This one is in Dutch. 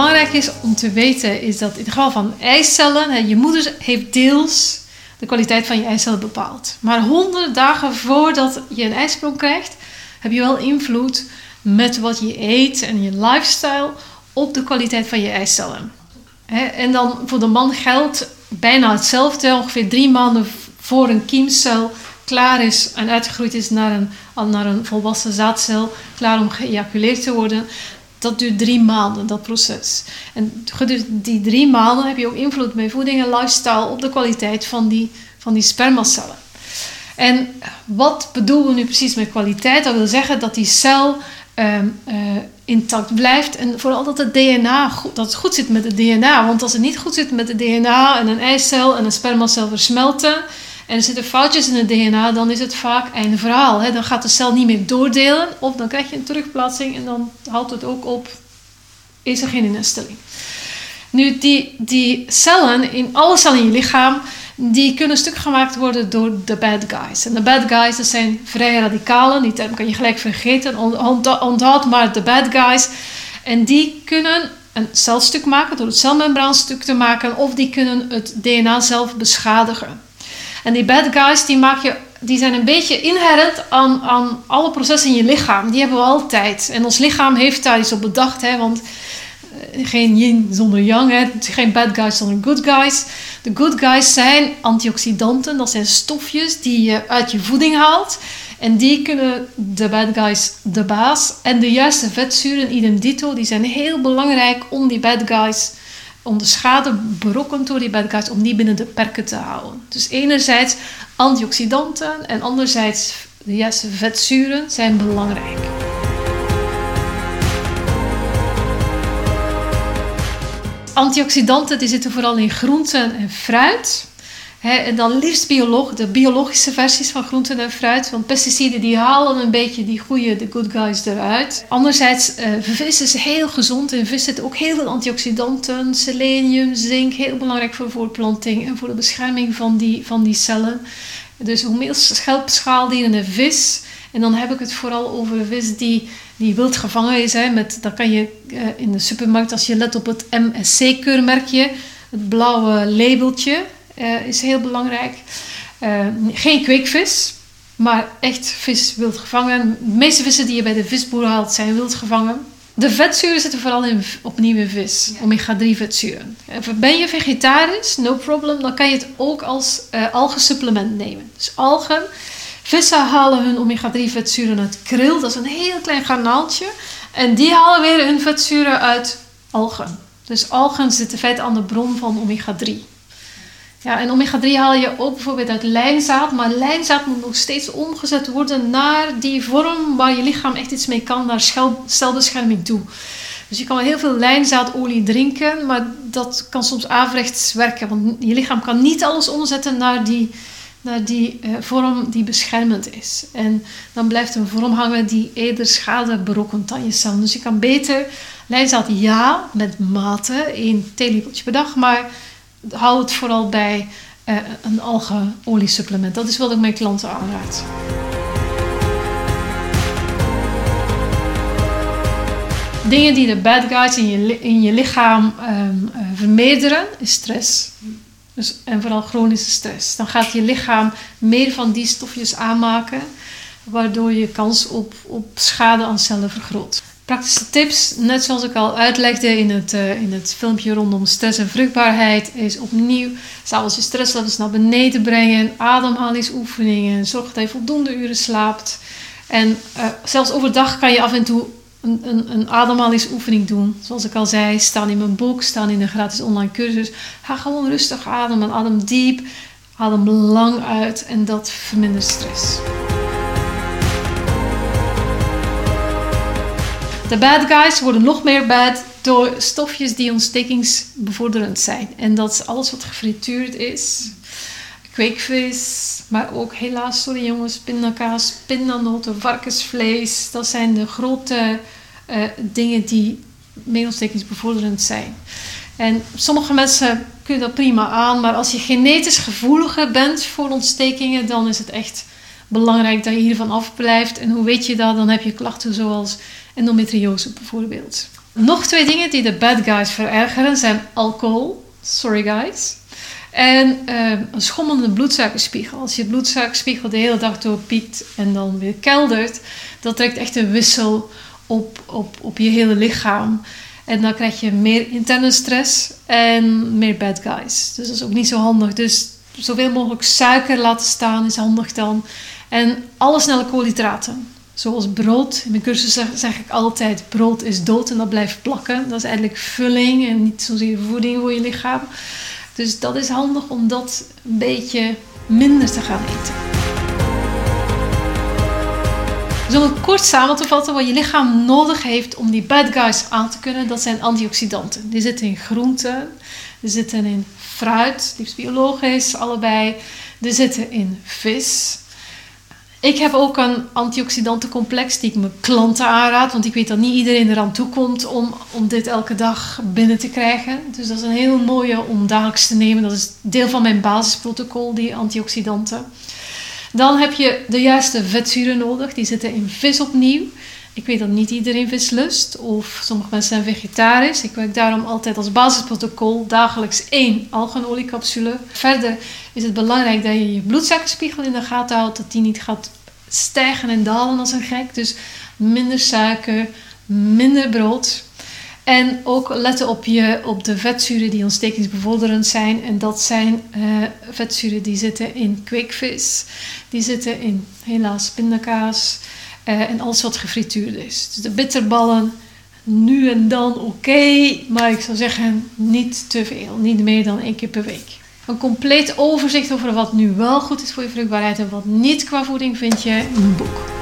belangrijk is om te weten is dat in het geval van eicellen, je moeder heeft deels de kwaliteit van je eicellen bepaald. Maar honderden dagen voordat je een ijsprong krijgt, heb je wel invloed met wat je eet en je lifestyle op de kwaliteit van je eicellen. En dan voor de man geldt bijna hetzelfde. Ongeveer drie maanden voor een kiemcel klaar is en uitgegroeid is naar een, naar een volwassen zaadcel, klaar om geëjaculeerd te worden. Dat duurt drie maanden, dat proces. En gedurende die drie maanden heb je ook invloed met voeding en lifestyle op de kwaliteit van die, van die spermacellen. En wat bedoelen we nu precies met kwaliteit? Dat wil zeggen dat die cel Ehm, eh, intact blijft. En vooral dat het DNA goed, dat goed zit met het DNA. Want als het niet goed zit met het DNA en een eicel en een spermacel versmelten en er zitten foutjes in het DNA, dan is het vaak einde verhaal. Hè? Dan gaat de cel niet meer doordelen of dan krijg je een terugplaatsing en dan houdt het ook op. Is er geen instelling. Nu, die, die cellen, in alle cellen in je lichaam, die kunnen stuk gemaakt worden door de bad guys. En de bad guys, dat zijn vrij radicalen. Die term kan je gelijk vergeten. Onthoud maar de bad guys. En die kunnen een celstuk maken door het celmembraanstuk te maken. Of die kunnen het DNA zelf beschadigen. En die bad guys, die, maak je, die zijn een beetje inherent aan, aan alle processen in je lichaam. Die hebben we altijd. En ons lichaam heeft daar iets op bedacht. Hè, want eh, geen yin zonder yang, hè. geen bad guys zonder good guys. De good guys zijn antioxidanten, dat zijn stofjes die je uit je voeding haalt. En die kunnen de bad guys de baas. En de juiste vetzuren, idem dito, die zijn heel belangrijk om die bad guys, om de schade berokkend door die guys, om die binnen de perken te houden. Dus enerzijds antioxidanten en anderzijds de vetzuren zijn belangrijk. Antioxidanten die zitten vooral in groenten en fruit. En dan liefst biolog, de biologische versies van groenten en fruit. Want pesticiden die halen een beetje die goede, de good guys eruit. Anderzijds, uh, vis is heel gezond. In vis zitten ook heel veel antioxidanten. Selenium, zink, heel belangrijk voor voortplanting en voor de bescherming van die, van die cellen. Dus hoe meer schelpschaaldieren en vis. En dan heb ik het vooral over vis die die wild gevangen is. Hè, met, dat kan je uh, in de supermarkt, als je let op het MSC-keurmerkje, het blauwe labeltje, uh, is heel belangrijk. Uh, geen kweekvis, maar echt vis wild gevangen. De meeste vissen die je bij de visboer haalt zijn wild gevangen. De vetzuren zitten vooral in, opnieuw in vis, omega-3 vetzuren. Ben je vegetarisch, no problem, dan kan je het ook als uh, algensupplement nemen. Dus algen Vissen halen hun omega-3 vetzuren uit kril, dat is een heel klein garnaaltje. En die halen weer hun vetzuren uit algen. Dus algen zitten feit aan de bron van omega-3. Ja, en omega-3 haal je ook bijvoorbeeld uit lijnzaad. Maar lijnzaad moet nog steeds omgezet worden naar die vorm waar je lichaam echt iets mee kan, naar celbescherming toe. Dus je kan wel heel veel lijnzaadolie drinken, maar dat kan soms averechts werken. Want je lichaam kan niet alles omzetten naar die naar die uh, vorm die beschermend is. En dan blijft een vorm hangen die eerder schade berokkent aan je cel. Dus je kan beter lijnzaad ja, met mate, één theelepeltje per dag, maar hou het vooral bij uh, een algeoliesupplement. Dat is wat ik mijn klanten aanraad. Dingen die de bad guys in je, in je lichaam um, vermeerderen, is stress. Dus, en vooral chronische stress. Dan gaat je lichaam meer van die stofjes aanmaken, waardoor je kans op, op schade aan cellen vergroot. Praktische tips, net zoals ik al uitlegde in het, uh, in het filmpje rondom stress en vruchtbaarheid, is opnieuw s'avonds je stresslevels naar beneden brengen, ademhalingsoefeningen, zorg dat je voldoende uren slaapt. En uh, zelfs overdag kan je af en toe een, een, een ademhalingsoefening doen. Zoals ik al zei, staan in mijn boek, staan in een gratis online cursus. Ga gewoon rustig ademen, adem diep, adem lang uit en dat vermindert stress. De bad guys worden nog meer bad door stofjes die ontstekingsbevorderend zijn. En dat is alles wat gefrituurd is. Kweekvis, maar ook helaas, sorry jongens, pindakaas, pindanoten, varkensvlees. Dat zijn de grote uh, dingen die meedontstekingsbevorderend zijn. En sommige mensen kunnen dat prima aan, maar als je genetisch gevoeliger bent voor ontstekingen, dan is het echt belangrijk dat je hiervan afblijft. En hoe weet je dat? Dan heb je klachten zoals endometriose bijvoorbeeld. Nog twee dingen die de bad guys verergeren zijn alcohol, sorry guys, en uh, een schommelende bloedsuikerspiegel. Als je bloedsuikerspiegel de hele dag door piekt en dan weer keldert, dat trekt echt een wissel op, op, op je hele lichaam. En dan krijg je meer interne stress en meer bad guys. Dus dat is ook niet zo handig. Dus zoveel mogelijk suiker laten staan is handig dan. En alle snelle koolhydraten. Zoals brood. In mijn cursus zeg, ik altijd: brood is dood en dat blijft plakken. Dat is eigenlijk vulling en niet zozeer voeding voor je lichaam. Dus dat is handig om dat een beetje minder te gaan eten. Het kort samen te vatten, wat je lichaam nodig heeft om die bad guys aan te kunnen, dat zijn antioxidanten. Die zitten in groenten, die zitten in fruit, liefst biologisch, allebei. Die zitten in vis. Ik heb ook een antioxidantencomplex die ik mijn klanten aanraad. Want ik weet dat niet iedereen eraan toe komt om, om dit elke dag binnen te krijgen. Dus dat is een heel mooie om dagelijks te nemen. Dat is deel van mijn basisprotocol, die antioxidanten. Dan heb je de juiste vetzuren nodig. Die zitten in vis opnieuw. Ik weet dat niet iedereen vis lust of sommige mensen zijn vegetarisch. Ik werk daarom altijd als basisprotocol dagelijks één algenoliecapsule. Verder is het belangrijk dat je je bloedsuikerspiegel in de gaten houdt, dat die niet gaat stijgen en dalen als een gek. Dus minder suiker, minder brood. En ook letten op, je, op de vetzuren die ontstekingsbevorderend zijn. En dat zijn uh, vetzuren die zitten in kweekvis, die zitten in helaas pindakaas, uh, en alles wat gefrituurd is. Dus de bitterballen, nu en dan oké, maar ik zou zeggen niet te veel. Niet meer dan één keer per week. Een compleet overzicht over wat nu wel goed is voor je vruchtbaarheid en wat niet qua voeding vind je in een boek.